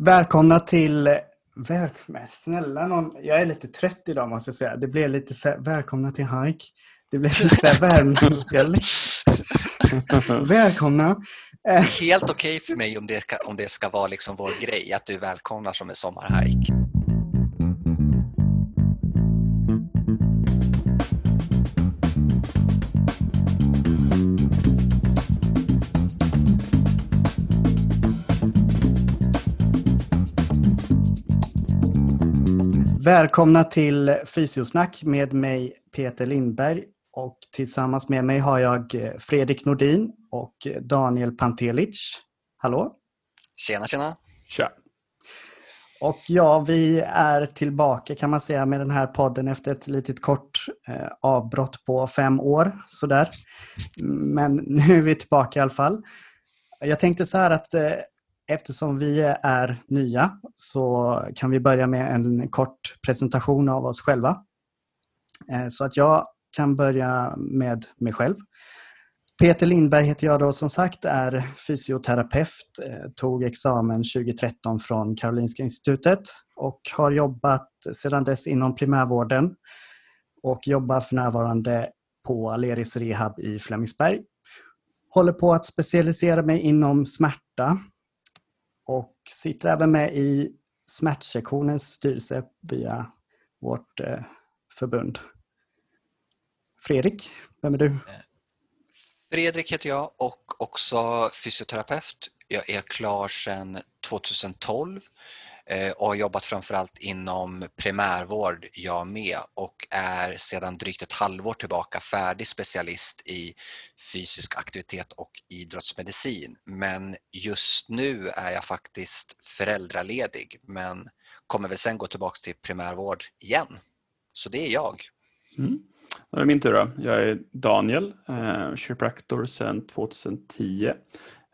Välkomna till Välkomna, snälla någon. Jag är lite trött idag måste jag säga. Det blev lite så här, välkomna till Hike. Det blev lite så här värmländska. välkomna. Helt okej okay för mig om det, ska, om det ska vara liksom vår grej, att du välkomnar som en sommarhike. Välkomna till Fysiosnack med mig Peter Lindberg och tillsammans med mig har jag eh, Fredrik Nordin och Daniel Pantelic. Hallå! Tjena, tjena! Tja! Och ja, vi är tillbaka kan man säga med den här podden efter ett litet kort eh, avbrott på fem år sådär. Men nu är vi tillbaka i alla fall. Jag tänkte så här att eh, Eftersom vi är nya så kan vi börja med en kort presentation av oss själva. Eh, så att jag kan börja med mig själv. Peter Lindberg heter jag då som sagt, är fysioterapeut, eh, tog examen 2013 från Karolinska institutet och har jobbat sedan dess inom primärvården och jobbar för närvarande på Aleris Rehab i Flemingsberg. Håller på att specialisera mig inom smärta och sitter även med i smärtsektionens styrelse via vårt eh, förbund. Fredrik, vem är du? Eh, Fredrik heter jag och också fysioterapeut. Jag är klar sedan 2012 Eh, och har jobbat framförallt inom primärvård jag med och är sedan drygt ett halvår tillbaka färdig specialist i fysisk aktivitet och idrottsmedicin. Men just nu är jag faktiskt föräldraledig men kommer väl sen gå tillbaka till primärvård igen. Så det är jag. Mm. Det är min tur då. Jag är Daniel, eh, kiropraktor sedan 2010.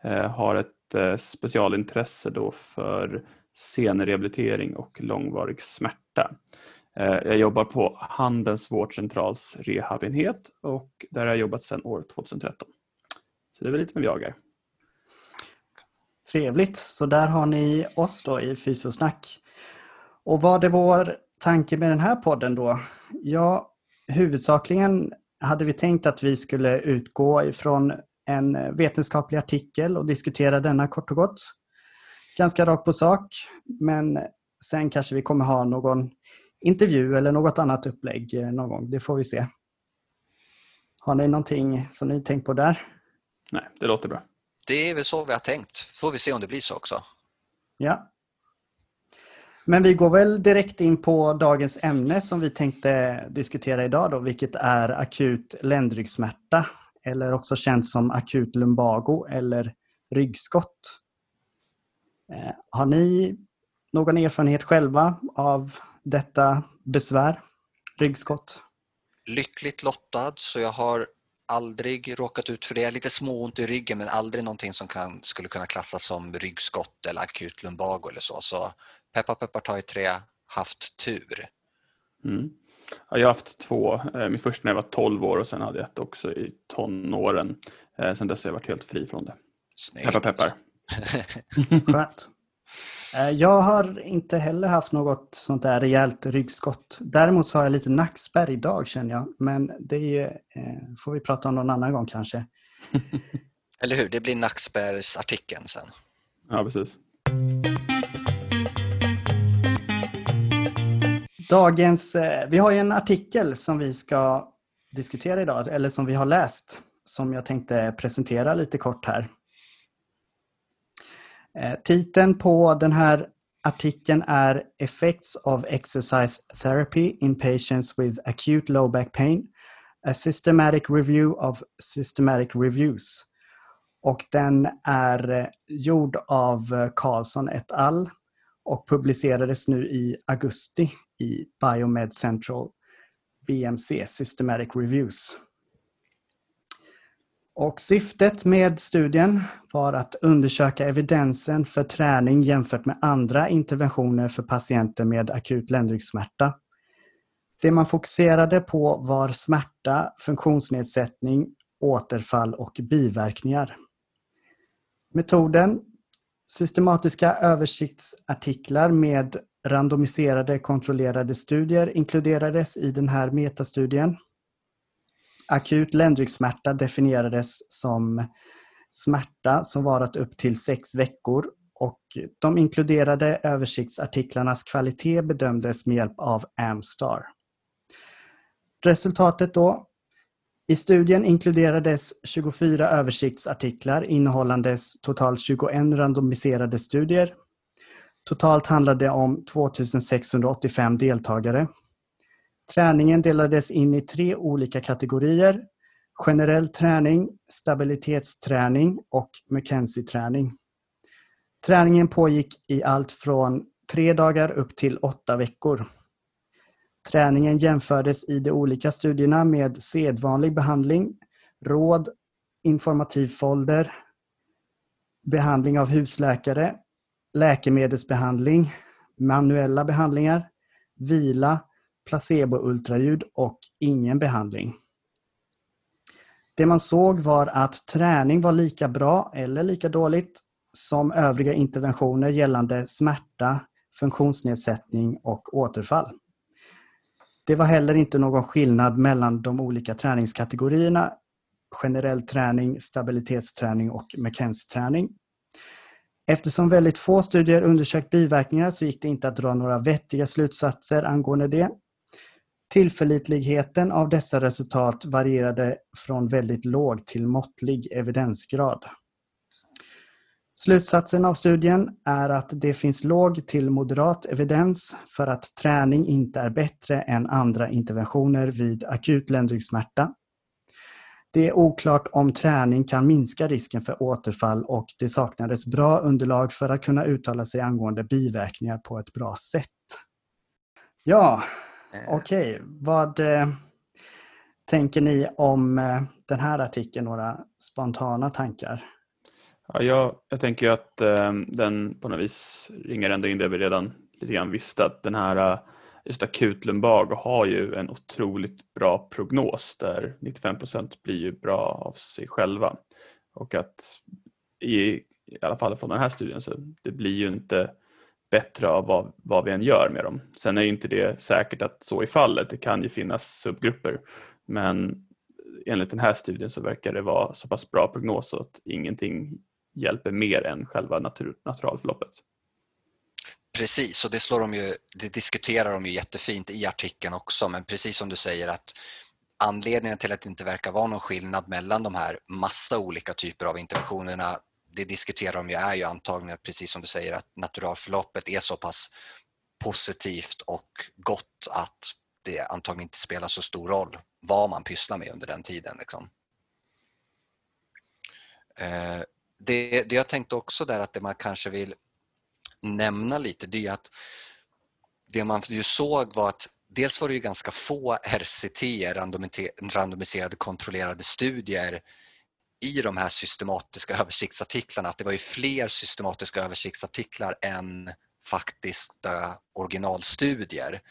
Eh, har ett eh, specialintresse då för senrehabilitering och långvarig smärta. Eh, jag jobbar på Handens vårdcentrals rehabenhet och där har jag jobbat sedan år 2013. Så det är väl lite vem jag är. Trevligt, så där har ni oss då i Fysiosnack. Och vad är vår tanke med den här podden då? Ja, huvudsakligen hade vi tänkt att vi skulle utgå ifrån en vetenskaplig artikel och diskutera denna kort och gott ganska rakt på sak. Men sen kanske vi kommer ha någon intervju eller något annat upplägg eh, någon gång. Det får vi se. Har ni någonting som ni tänkt på där? Nej, det låter bra. Det är väl så vi har tänkt. Får vi se om det blir så också. Ja. Men vi går väl direkt in på dagens ämne som vi tänkte diskutera idag då, vilket är akut ländryggsmärta eller också känt som akut lumbago eller ryggskott. Eh, har ni någon erfarenhet själva av detta besvär, ryggskott? Lyckligt lottad, så jag har aldrig råkat ut för det. Lite småont i ryggen men aldrig någonting som kan, skulle kunna klassas som ryggskott eller akut lumbago eller så. Så peppa peppar ta i trä, haft tur. Mm. Jag har haft två. Eh, min första när jag var 12 år och sen hade jag ett också i tonåren. Eh, sen dess har jag varit helt fri från det. Snyggt. Peppar peppar. Skönt. Eh, jag har inte heller haft något sånt där rejält ryggskott. Däremot så har jag lite nackspärr idag känner jag. Men det är, eh, får vi prata om någon annan gång kanske. Eller hur, det blir nackspärrsartikeln sen. Ja, precis. Dagens, eh, vi har ju en artikel som vi ska diskutera idag, eller som vi har läst, som jag tänkte presentera lite kort här. Eh, titeln på den här artikeln är Effects of Exercise Therapy in Patients with Acute Low Back Pain. A Systematic Review of Systematic Reviews. Och den är eh, gjord av eh, Carlson et al. och publicerades nu i augusti i Biomed Central BMC Systematic Reviews. Och syftet med studien var att undersöka evidensen för träning jämfört med andra interventioner för patienter med akut ländryggsmärta. Det man fokuserade på var smärta, funktionsnedsättning, återfall och biverkningar. Metoden Systematiska översiktsartiklar med randomiserade kontrollerade studier inkluderades i den här metastudien. Akut ländryggsmärta definierades som smärta som varat upp till sex veckor och de inkluderade översiktsartiklarnas kvalitet bedömdes med hjälp av Amstar. Resultatet då? I studien inkluderades 24 översiktsartiklar innehållandes totalt 21 randomiserade studier. Totalt handlade det om 2685 deltagare. Träningen delades in i tre olika kategorier. Generell träning, stabilitetsträning och McKenzie-träning. Träningen pågick i allt från tre dagar upp till åtta veckor. Träningen jämfördes i de olika studierna med sedvanlig behandling, råd, informativ folder, behandling av husläkare, läkemedelsbehandling, manuella behandlingar, vila, placeboultraljud och ingen behandling. Det man såg var att träning var lika bra eller lika dåligt som övriga interventioner gällande smärta, funktionsnedsättning och återfall. Det var heller inte någon skillnad mellan de olika träningskategorierna generell träning, stabilitetsträning och McKenzie-träning. Eftersom väldigt få studier undersökt biverkningar så gick det inte att dra några vettiga slutsatser angående det. Tillförlitligheten av dessa resultat varierade från väldigt låg till måttlig evidensgrad. Slutsatsen av studien är att det finns låg till moderat evidens för att träning inte är bättre än andra interventioner vid akut ländryggsmärta. Det är oklart om träning kan minska risken för återfall och det saknades bra underlag för att kunna uttala sig angående biverkningar på ett bra sätt. Ja okej. Okay. Vad eh, tänker ni om eh, den här artikeln? Några spontana tankar? Ja, jag, jag tänker att eh, den på något vis ringer ändå in det vi redan lite grann visste att den här eh, just akut lumbag har ju en otroligt bra prognos där 95% blir ju bra av sig själva och att i, i alla fall från den här studien så det blir ju inte bättre av vad, vad vi än gör med dem. Sen är ju inte det säkert att så är fallet, det kan ju finnas subgrupper men enligt den här studien så verkar det vara så pass bra prognos att ingenting hjälper mer än själva natur, naturalförloppet. Precis, och det, slår de ju, det diskuterar de ju jättefint i artikeln också, men precis som du säger att anledningen till att det inte verkar vara någon skillnad mellan de här massa olika typer av interventionerna, det diskuterar de ju är ju antagligen, precis som du säger, att naturalförloppet är så pass positivt och gott att det antagligen inte spelar så stor roll vad man pysslar med under den tiden. Liksom. Eh, det, det jag tänkte också där att det man kanske vill nämna lite det är att det man ju såg var att dels var det ju ganska få RCT, randomiserade kontrollerade studier i de här systematiska översiktsartiklarna, att det var ju fler systematiska översiktsartiklar än faktiska eh, originalstudier.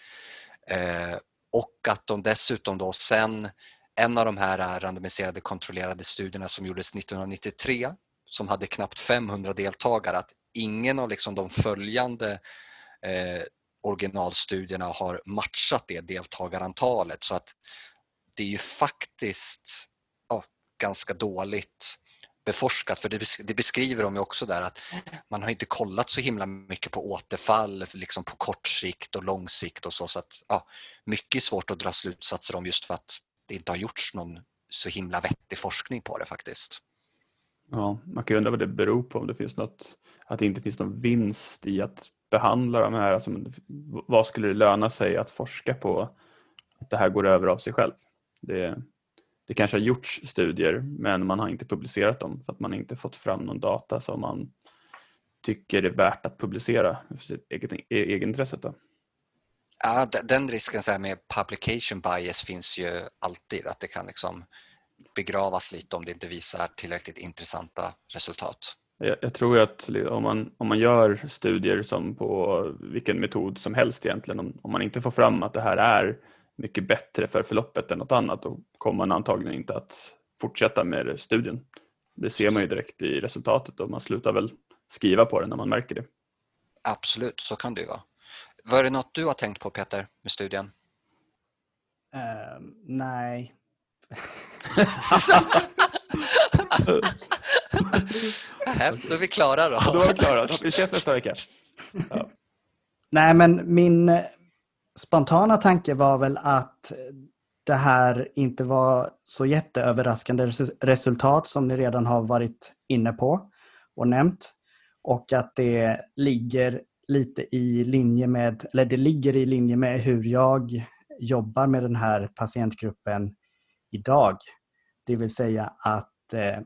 Eh, och att de dessutom då sen, en av de här eh, randomiserade kontrollerade studierna som gjordes 1993 som hade knappt 500 deltagare att ingen av liksom de följande eh, originalstudierna har matchat det deltagarantalet så att det är ju faktiskt ganska dåligt beforskat för det beskriver de ju också där att man har inte kollat så himla mycket på återfall liksom på kort sikt och lång sikt och så så att ja, mycket är svårt att dra slutsatser om just för att det inte har gjorts någon så himla vettig forskning på det faktiskt. Ja, man kan ju undra vad det beror på, om det finns något, att det inte finns någon vinst i att behandla de här. Alltså, vad skulle det löna sig att forska på att det här går över av sig själv? Det, det kanske har gjorts studier men man har inte publicerat dem för att man inte fått fram någon data som man tycker är värt att publicera för sitt eget, egenintresset. Då. Ja, den risken så med publication bias finns ju alltid, att det kan liksom begravas lite om det inte visar tillräckligt intressanta resultat. Jag, jag tror att om man, om man gör studier som på vilken metod som helst egentligen, om, om man inte får fram att det här är mycket bättre för förloppet än något annat, då kommer man antagligen inte att fortsätta med studien. Det ser man ju direkt i resultatet och man slutar väl skriva på det när man märker det. Absolut, så kan det ju vara. Var det något du har tänkt på Peter med studien? Uh, nej. då är vi klara då. Då är vi klara. Vi ses nästa vecka. Ja. Nej, men min spontana tanke var väl att det här inte var så jätteöverraskande resultat som ni redan har varit inne på och nämnt. Och att det ligger lite i linje med, eller det ligger i linje med hur jag jobbar med den här patientgruppen idag. Det vill säga att eh,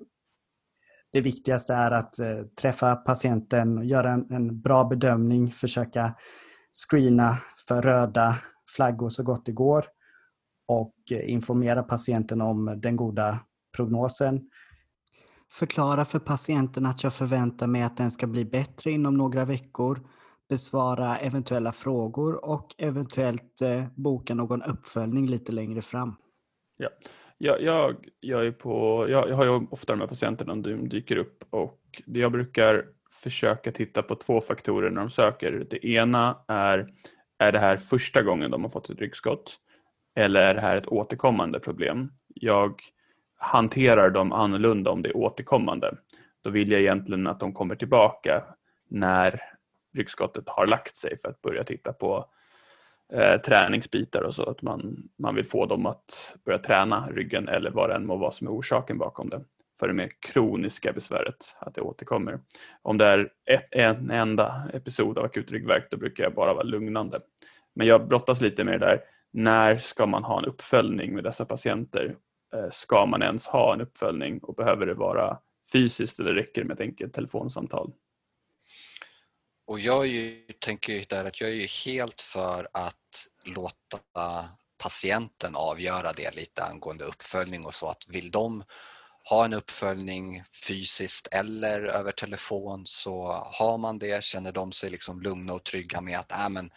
det viktigaste är att eh, träffa patienten, göra en, en bra bedömning, försöka screena för röda flaggor så gott det går och informera patienten om den goda prognosen. Förklara för patienten att jag förväntar mig att den ska bli bättre inom några veckor, besvara eventuella frågor och eventuellt eh, boka någon uppföljning lite längre fram. Ja. Jag, jag, jag, är på, jag, jag har ju ofta de här patienterna de dyker upp och jag brukar försöka titta på två faktorer när de söker. Det ena är, är det här första gången de har fått ett ryggskott? Eller är det här ett återkommande problem? Jag hanterar dem annorlunda om det är återkommande. Då vill jag egentligen att de kommer tillbaka när ryggskottet har lagt sig för att börja titta på eh, träningsbitar och så. Att man, man vill få dem att börja träna ryggen eller vad det än må vara som är orsaken bakom det. För det mer kroniska besväret, att det återkommer. Om det är ett, en enda episod av akut ryggvärk då brukar jag bara vara lugnande. Men jag brottas lite med det där. När ska man ha en uppföljning med dessa patienter? Eh, ska man ens ha en uppföljning och behöver det vara fysiskt eller räcker det med ett enkelt telefonsamtal? Och jag ju, tänker ju där att jag är ju helt för att låta patienten avgöra det lite angående uppföljning och så att vill de ha en uppföljning fysiskt eller över telefon så har man det, känner de sig liksom lugna och trygga med att äh, men,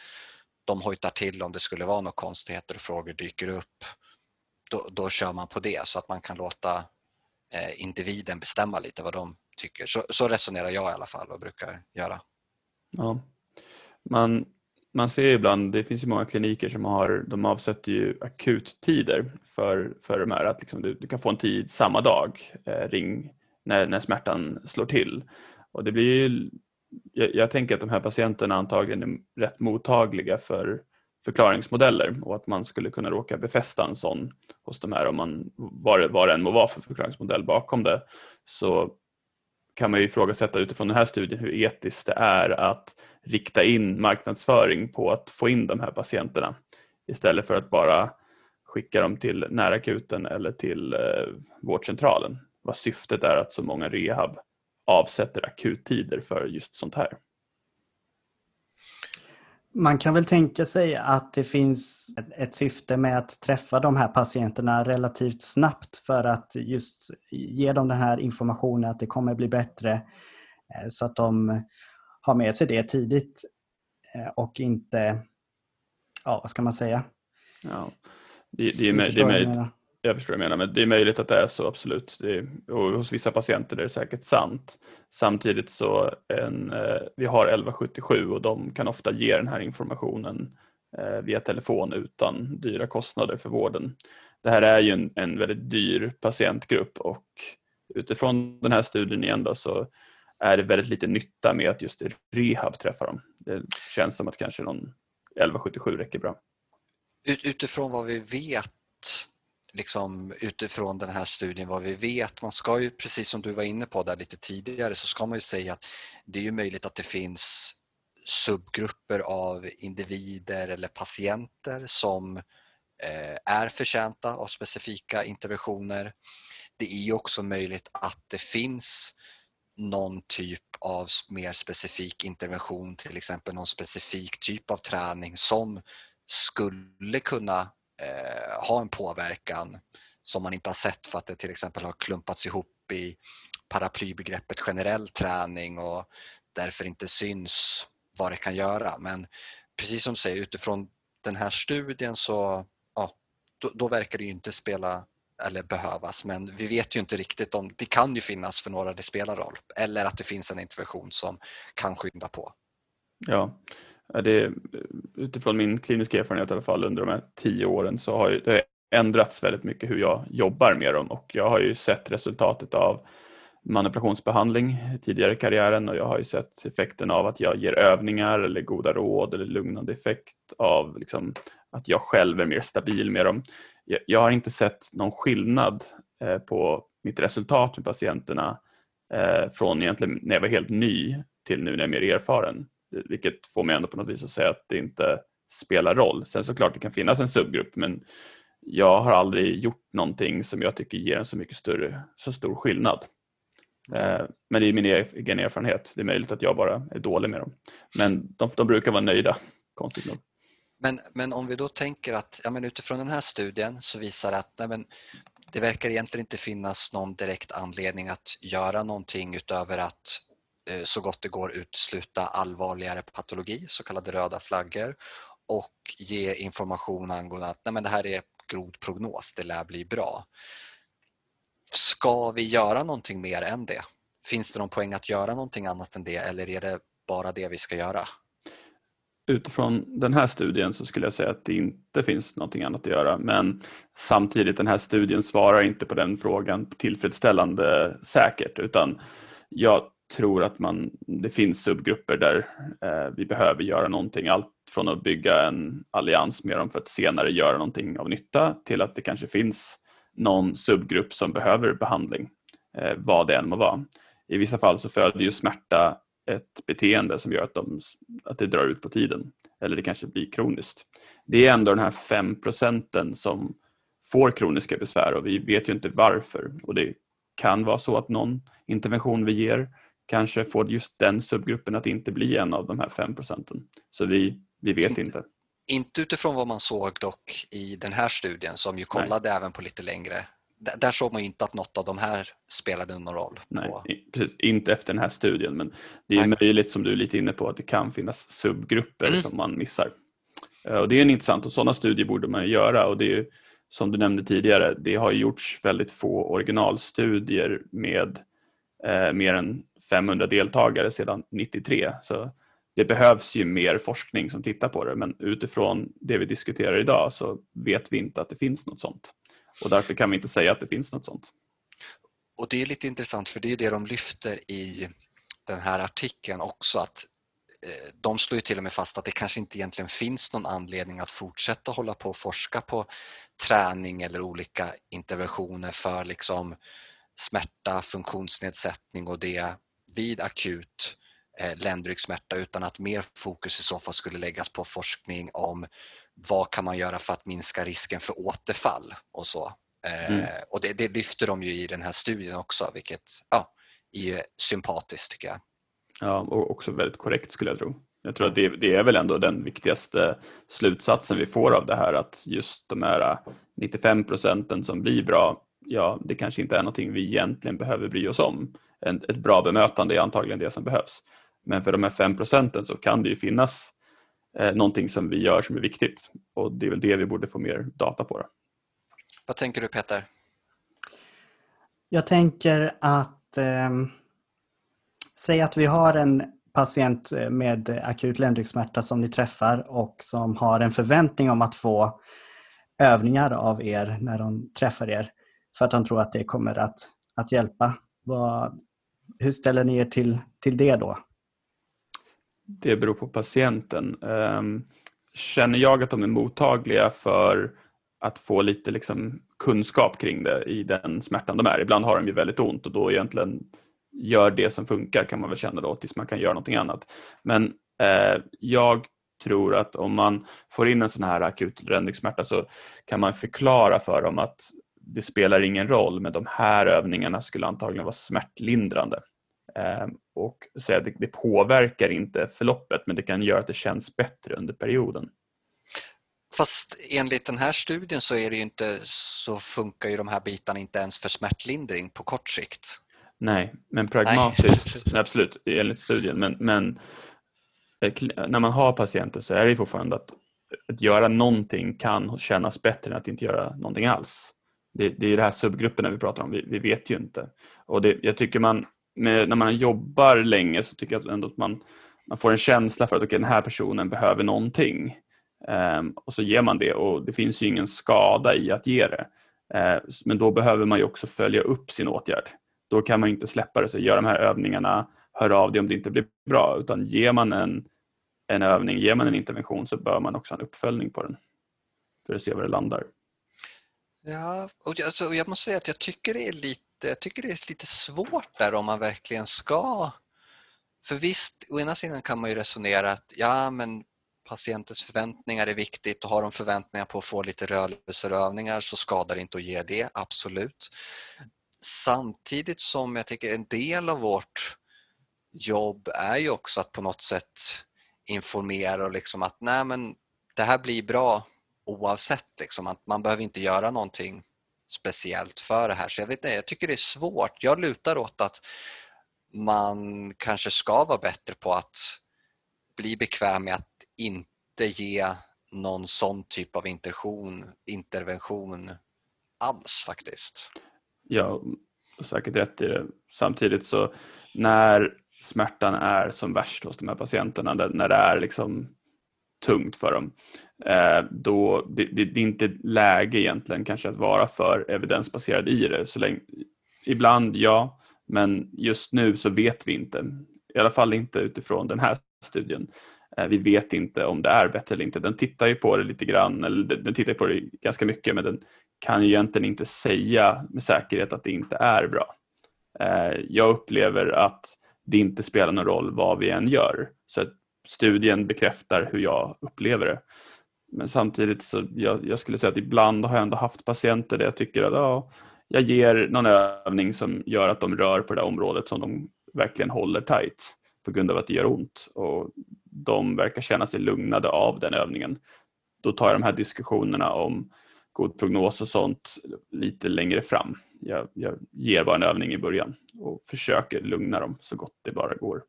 de hojtar till om det skulle vara några konstigheter och frågor dyker upp. Då, då kör man på det så att man kan låta eh, individen bestämma lite vad de tycker. Så, så resonerar jag i alla fall och brukar göra. Ja. Man, man ser ibland, det finns ju många kliniker som har, de avsätter ju akuttider för, för de här, att liksom du, du kan få en tid samma dag, eh, ring när, när smärtan slår till. Och det blir ju, jag, jag, tänker att de här patienterna antagligen är rätt mottagliga för förklaringsmodeller och att man skulle kunna råka befästa en sån hos de här om man, vad, vad det än må vara för förklaringsmodell bakom det. Så kan man ju ifrågasätta utifrån den här studien hur etiskt det är att rikta in marknadsföring på att få in de här patienterna istället för att bara skicka dem till närakuten eller till eh, vårdcentralen. Vad syftet är att så många rehab avsätter akuttider för just sånt här. Man kan väl tänka sig att det finns ett syfte med att träffa de här patienterna relativt snabbt för att just ge dem den här informationen att det kommer bli bättre eh, så att de har med sig det tidigt eh, och inte, ja vad ska man säga? Ja, det, det är, med, det är med, jag förstår vad du menar, men det är möjligt att det är så absolut. Är, och hos vissa patienter är det säkert sant. Samtidigt så en, eh, vi har 1177 och de kan ofta ge den här informationen eh, via telefon utan dyra kostnader för vården. Det här är ju en, en väldigt dyr patientgrupp och utifrån den här studien igen då, så är det väldigt lite nytta med att just rehab träffar dem. Det känns som att kanske någon 1177 räcker bra. Utifrån vad vi vet liksom utifrån den här studien vad vi vet. Man ska ju, precis som du var inne på där lite tidigare, så ska man ju säga att det är ju möjligt att det finns subgrupper av individer eller patienter som eh, är förtjänta av specifika interventioner. Det är ju också möjligt att det finns någon typ av mer specifik intervention, till exempel någon specifik typ av träning som skulle kunna eh, ha en påverkan som man inte har sett för att det till exempel har klumpats ihop i paraplybegreppet generell träning och därför inte syns vad det kan göra. Men precis som du säger, utifrån den här studien så ja, då, då verkar det ju inte spela eller behövas men vi vet ju inte riktigt om det kan ju finnas för några det spelar roll eller att det finns en intervention som kan skynda på. Ja, det, utifrån min kliniska erfarenhet i alla fall under de här tio åren så har det ändrats väldigt mycket hur jag jobbar med dem och jag har ju sett resultatet av manipulationsbehandling tidigare i karriären och jag har ju sett effekten av att jag ger övningar eller goda råd eller lugnande effekt av liksom att jag själv är mer stabil med dem. Jag har inte sett någon skillnad eh, på mitt resultat med patienterna eh, från egentligen när jag var helt ny till nu när jag är mer erfaren. Vilket får mig ändå på något vis att säga att det inte spelar roll. Sen såklart det kan finnas en subgrupp men jag har aldrig gjort någonting som jag tycker ger en så mycket större, så stor skillnad. Eh, men det är min egen erfarenhet. Det är möjligt att jag bara är dålig med dem. Men de, de brukar vara nöjda, konstigt nog. Men, men om vi då tänker att ja, men utifrån den här studien så visar det att nej, men det verkar egentligen inte finnas någon direkt anledning att göra någonting utöver att Eh, så gott det går utesluta allvarligare patologi, så kallade röda flaggor och ge information angående att nej, men det här är god prognos, det lär bli bra. Ska vi göra någonting mer än det? Finns det någon poäng att göra någonting annat än det eller är det bara det vi ska göra? Utifrån den här studien så skulle jag säga att det inte finns någonting annat att göra men samtidigt den här studien svarar inte på den frågan tillfredsställande säkert utan jag tror att man, det finns subgrupper där eh, vi behöver göra någonting. Allt från att bygga en allians med dem för att senare göra någonting av nytta till att det kanske finns någon subgrupp som behöver behandling, eh, vad det än må vara. I vissa fall så föder ju smärta ett beteende som gör att, de, att det drar ut på tiden eller det kanske blir kroniskt. Det är ändå den här 5 procenten som får kroniska besvär och vi vet ju inte varför och det kan vara så att någon intervention vi ger kanske får just den subgruppen att inte bli en av de här 5 procenten. Så vi, vi vet inte. inte. Inte utifrån vad man såg dock i den här studien som ju kollade Nej. även på lite längre. Där såg man ju inte att något av de här spelade någon roll. Nej, precis. Inte efter den här studien men det är Nej. möjligt som du är lite inne på att det kan finnas subgrupper mm. som man missar. Eh, och det är intressant och sådana studier borde man göra och det är ju, som du nämnde tidigare, det har gjorts väldigt få originalstudier med eh, mer än 500 deltagare sedan 93. Så det behövs ju mer forskning som tittar på det men utifrån det vi diskuterar idag så vet vi inte att det finns något sånt. Och därför kan vi inte säga att det finns något sånt. Och det är lite intressant för det är det de lyfter i den här artikeln också att eh, de slår ju till och med fast att det kanske inte egentligen finns någon anledning att fortsätta hålla på och forska på träning eller olika interventioner för liksom smärta, funktionsnedsättning och det vid akut eh, ländryggsmärta utan att mer fokus i så fall skulle läggas på forskning om vad kan man göra för att minska risken för återfall och så. Eh, mm. Och det, det, lyfter de ju i den här studien också vilket ja, är sympatiskt tycker jag. Ja, och också väldigt korrekt skulle jag tro. Jag tror att det, det, är väl ändå den viktigaste slutsatsen vi får av det här att just de här 95 procenten som blir bra, ja det kanske inte är någonting vi egentligen behöver bry oss om. En, ett bra bemötande är antagligen det som behövs. Men för de här 5 procenten så kan det ju finnas eh, någonting som vi gör som är viktigt och det är väl det vi borde få mer data på. Då. Vad tänker du Peter? Jag tänker att eh, säg att vi har en patient eh, med akut ländryggsmärta som ni träffar och som har en förväntning om att få övningar av er när de träffar er för att han tror att det kommer att, att hjälpa. Vad, hur ställer ni er till, till det då? Det beror på patienten. Ehm, känner jag att de är mottagliga för att få lite liksom kunskap kring det i den smärtan de är. Ibland har de ju väldigt ont och då egentligen gör det som funkar kan man väl känna då tills man kan göra någonting annat. Men eh, jag tror att om man får in en sån här akut rändningssmärta så kan man förklara för dem att det spelar ingen roll men de här övningarna skulle antagligen vara smärtlindrande. Eh, och säga det, det påverkar inte förloppet men det kan göra att det känns bättre under perioden. Fast enligt den här studien så är det inte så funkar ju de här bitarna inte ens för smärtlindring på kort sikt. Nej, men pragmatiskt, Nej. absolut, enligt studien. Men, men eh, när man har patienter så är det fortfarande att, att göra någonting kan kännas bättre än att inte göra någonting alls det, det är det här subgrupperna vi pratar om, vi, vi vet ju inte. Och det, jag tycker man, med, när man jobbar länge så tycker jag ändå att man, man får en känsla för att okay, den här personen behöver någonting. Um, och så ger man det och det finns ju ingen skada i att ge det. Uh, men då behöver man ju också följa upp sin åtgärd. Då kan man inte släppa det, så gör de här övningarna, hör av dig om det inte blir bra. Utan ger man en, en övning, ger man en intervention så bör man också ha en uppföljning på den. För att se var det landar. Ja, och jag, alltså, jag måste säga att jag tycker det är lite jag tycker det är lite svårt där om man verkligen ska... För visst, å ena sidan kan man ju resonera att ja, men patientens förväntningar är viktigt och har de förväntningar på att få lite rörelserövningar så skadar det inte att ge det, absolut. Samtidigt som jag tycker en del av vårt jobb är ju också att på något sätt informera och liksom att nej men det här blir bra oavsett. Liksom, att man behöver inte göra någonting speciellt för det här. Så jag, vet nej, jag tycker det är svårt. Jag lutar åt att man kanske ska vara bättre på att bli bekväm med att inte ge någon sån typ av intervention, intervention alls faktiskt. Ja, säkert rätt i det. Samtidigt så när smärtan är som värst hos de här patienterna, när det är liksom tungt för dem. Eh, då, det, det, det, är inte läge egentligen kanske att vara för evidensbaserad i det. Så länge, ibland ja, men just nu så vet vi inte. I alla fall inte utifrån den här studien. Eh, vi vet inte om det är bättre eller inte. Den tittar ju på det lite grann, eller den tittar på det ganska mycket men den kan ju egentligen inte säga med säkerhet att det inte är bra. Eh, jag upplever att det inte spelar någon roll vad vi än gör. Så studien bekräftar hur jag upplever det. Men samtidigt så jag, jag skulle säga att ibland har jag ändå haft patienter där jag tycker att ja, jag ger någon övning som gör att de rör på det området som de verkligen håller tight på grund av att det gör ont och de verkar känna sig lugnade av den övningen. Då tar jag de här diskussionerna om god prognos och sånt lite längre fram. Jag, jag ger bara en övning i början och försöker lugna dem så gott det bara går.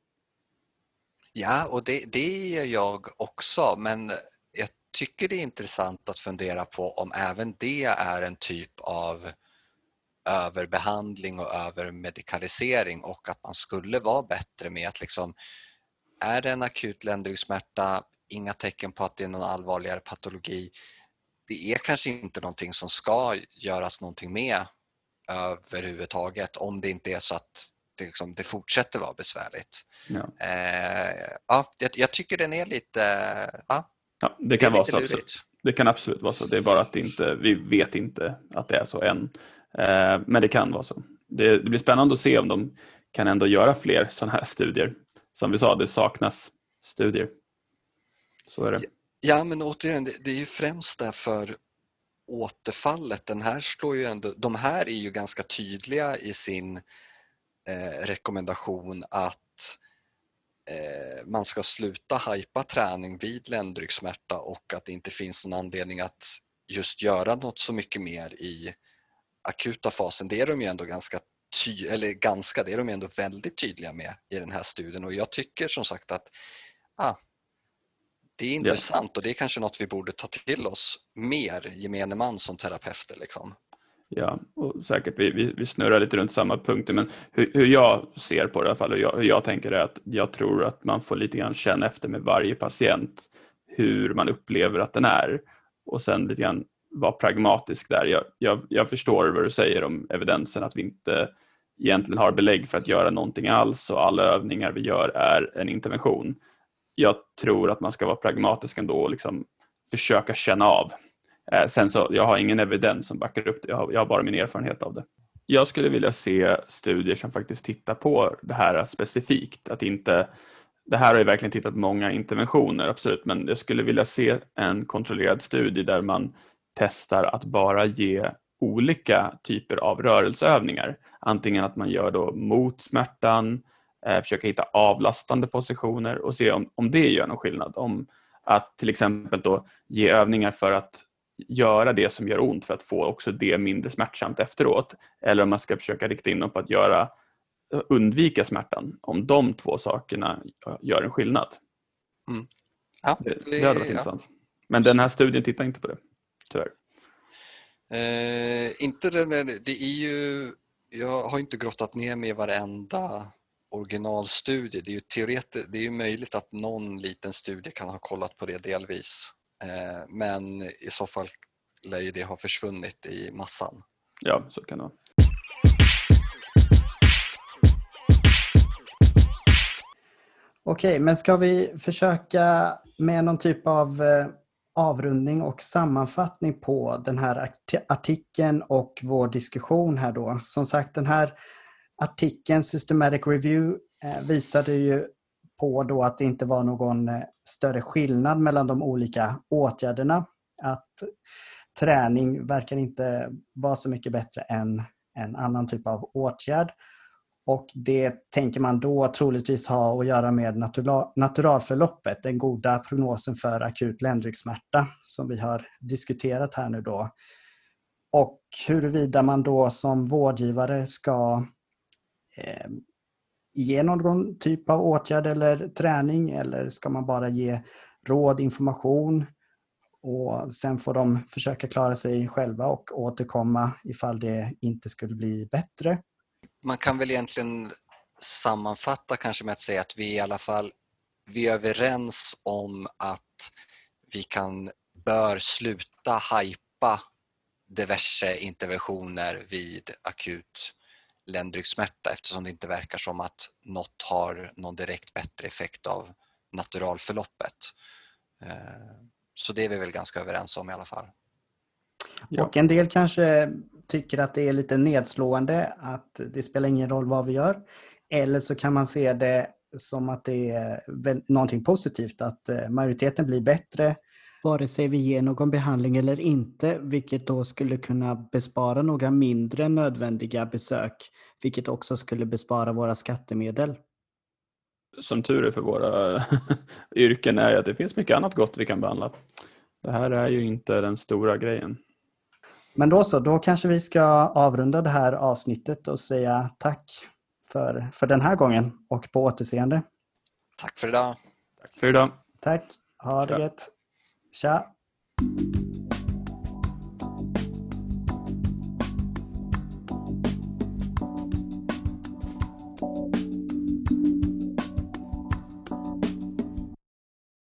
Ja, och det, det gör jag också, men tycker det är intressant att fundera på om även det är en typ av överbehandling och övermedikalisering och att man skulle vara bättre med att liksom, är det en akut ländryggsmärta, inga tecken på att det är någon allvarligare patologi, det är kanske inte någonting som ska göras någonting med överhuvudtaget om det inte är så att det, liksom, det fortsätter vara besvärligt. Ja. Eh, ja, jag, jag, tycker den är lite... Ja, ja det kan det vara så. Absolut. Det kan absolut vara så. Det är bara att inte, vi vet inte att det är så än. Eh, men det kan vara så. Det, det, blir spännande att se om de kan ändå göra fler sådana här studier. Som vi sa, det saknas studier. Så är det. Ja, men återigen, det, det är ju främst därför återfallet. Den här slår ju ändå, de här är ju ganska tydliga i sin eh, rekommendation att eh, man ska sluta hypa träning vid ländryggsmärta och att det inte finns någon anledning att just göra något så mycket mer i akuta fasen. Det är de ju ändå ganska ty eller ganska, det är de ändå väldigt tydliga med i den här studien och jag tycker som sagt att ah, det är intressant och det är kanske något vi borde ta till oss mer, gemene man som terapeuter. Liksom. Ja, och säkert vi, vi, vi, snurrar lite runt samma punkter men hur, hur jag ser på det i alla fall och jag, hur jag tänker är att jag tror att man får lite grann känna efter med varje patient hur man upplever att den är och sen lite grann vara pragmatisk där. Jag, jag, jag förstår vad du säger om evidensen att vi inte egentligen har belägg för att göra någonting alls och alla övningar vi gör är en intervention. Jag tror att man ska vara pragmatisk ändå och liksom försöka känna av Eh, sen så, jag har ingen evidens som backar upp det, jag har, jag har bara min erfarenhet av det. Jag skulle vilja se studier som faktiskt tittar på det här specifikt. Att inte, det här har ju verkligen tittat på många interventioner, absolut, men jag skulle vilja se en kontrollerad studie där man testar att bara ge olika typer av rörelseövningar. Antingen att man gör då mot smärtan, eh, försöka hitta avlastande positioner och se om, om det gör någon skillnad. Om att till exempel då ge övningar för att göra det som gör ont för att få också det mindre smärtsamt efteråt. Eller om man ska försöka rikta in dem på att göra, undvika smärtan. Om de två sakerna gör en skillnad. Mm. Ja, det, det, hade varit ja. intressant. Men den här studien tittar inte på det, tyvärr. Eh, inte det, men det är ju, jag har inte grottat ner mig i varenda originalstudie. Det är ju teoretiskt, det är ju möjligt att någon liten studie kan ha kollat på det delvis. Eh, men i så fall lär ju det ha försvunnit i massan. Ja, så kan det vara. Okej, men ska vi försöka med någon typ av eh, avrundning och sammanfattning på den här artikeln och vår diskussion här då. Som sagt, den här artikeln, Systematic Review, eh, visade ju på då att det inte var någon eh, större skillnad mellan de olika åtgärderna. Att träning verkar inte vara så mycket bättre än en annan typ av åtgärd. Och det tänker man då troligtvis ha att göra med naturalförloppet, den goda prognosen för akut ländryggsmärta som vi har diskuterat här nu då. Och huruvida man då som vårdgivare ska eh, ge någon typ av åtgärd eller träning eller ska man bara ge råd, information och sen får de försöka klara sig själva och återkomma ifall det inte skulle bli bättre? Man kan väl egentligen sammanfatta kanske med att säga att vi i alla fall vi är överens om att vi kan, bör sluta hajpa diverse interventioner vid akut ländryggsmärta eftersom det inte verkar som att något har någon direkt bättre effekt av naturalförloppet. Eh, så det är vi väl ganska överens om i alla fall. Ja. Och en del kanske tycker att det är lite nedslående att det spelar ingen roll vad vi gör. Eller så kan man se det som att det är någonting positivt, att eh, majoriteten blir bättre vare sig vi ger någon behandling eller inte, vilket då skulle kunna bespara några mindre nödvändiga besök, vilket också skulle bespara våra skattemedel. Som tur är för våra yrken är att det finns mycket annat gott vi kan behandla. Det här är ju inte den stora grejen. Men då så, då kanske vi ska avrunda det här avsnittet och säga tack för, för den här gången och på återseende. Tack för idag. Tack för idag. Tack. Ha det gött. Tja.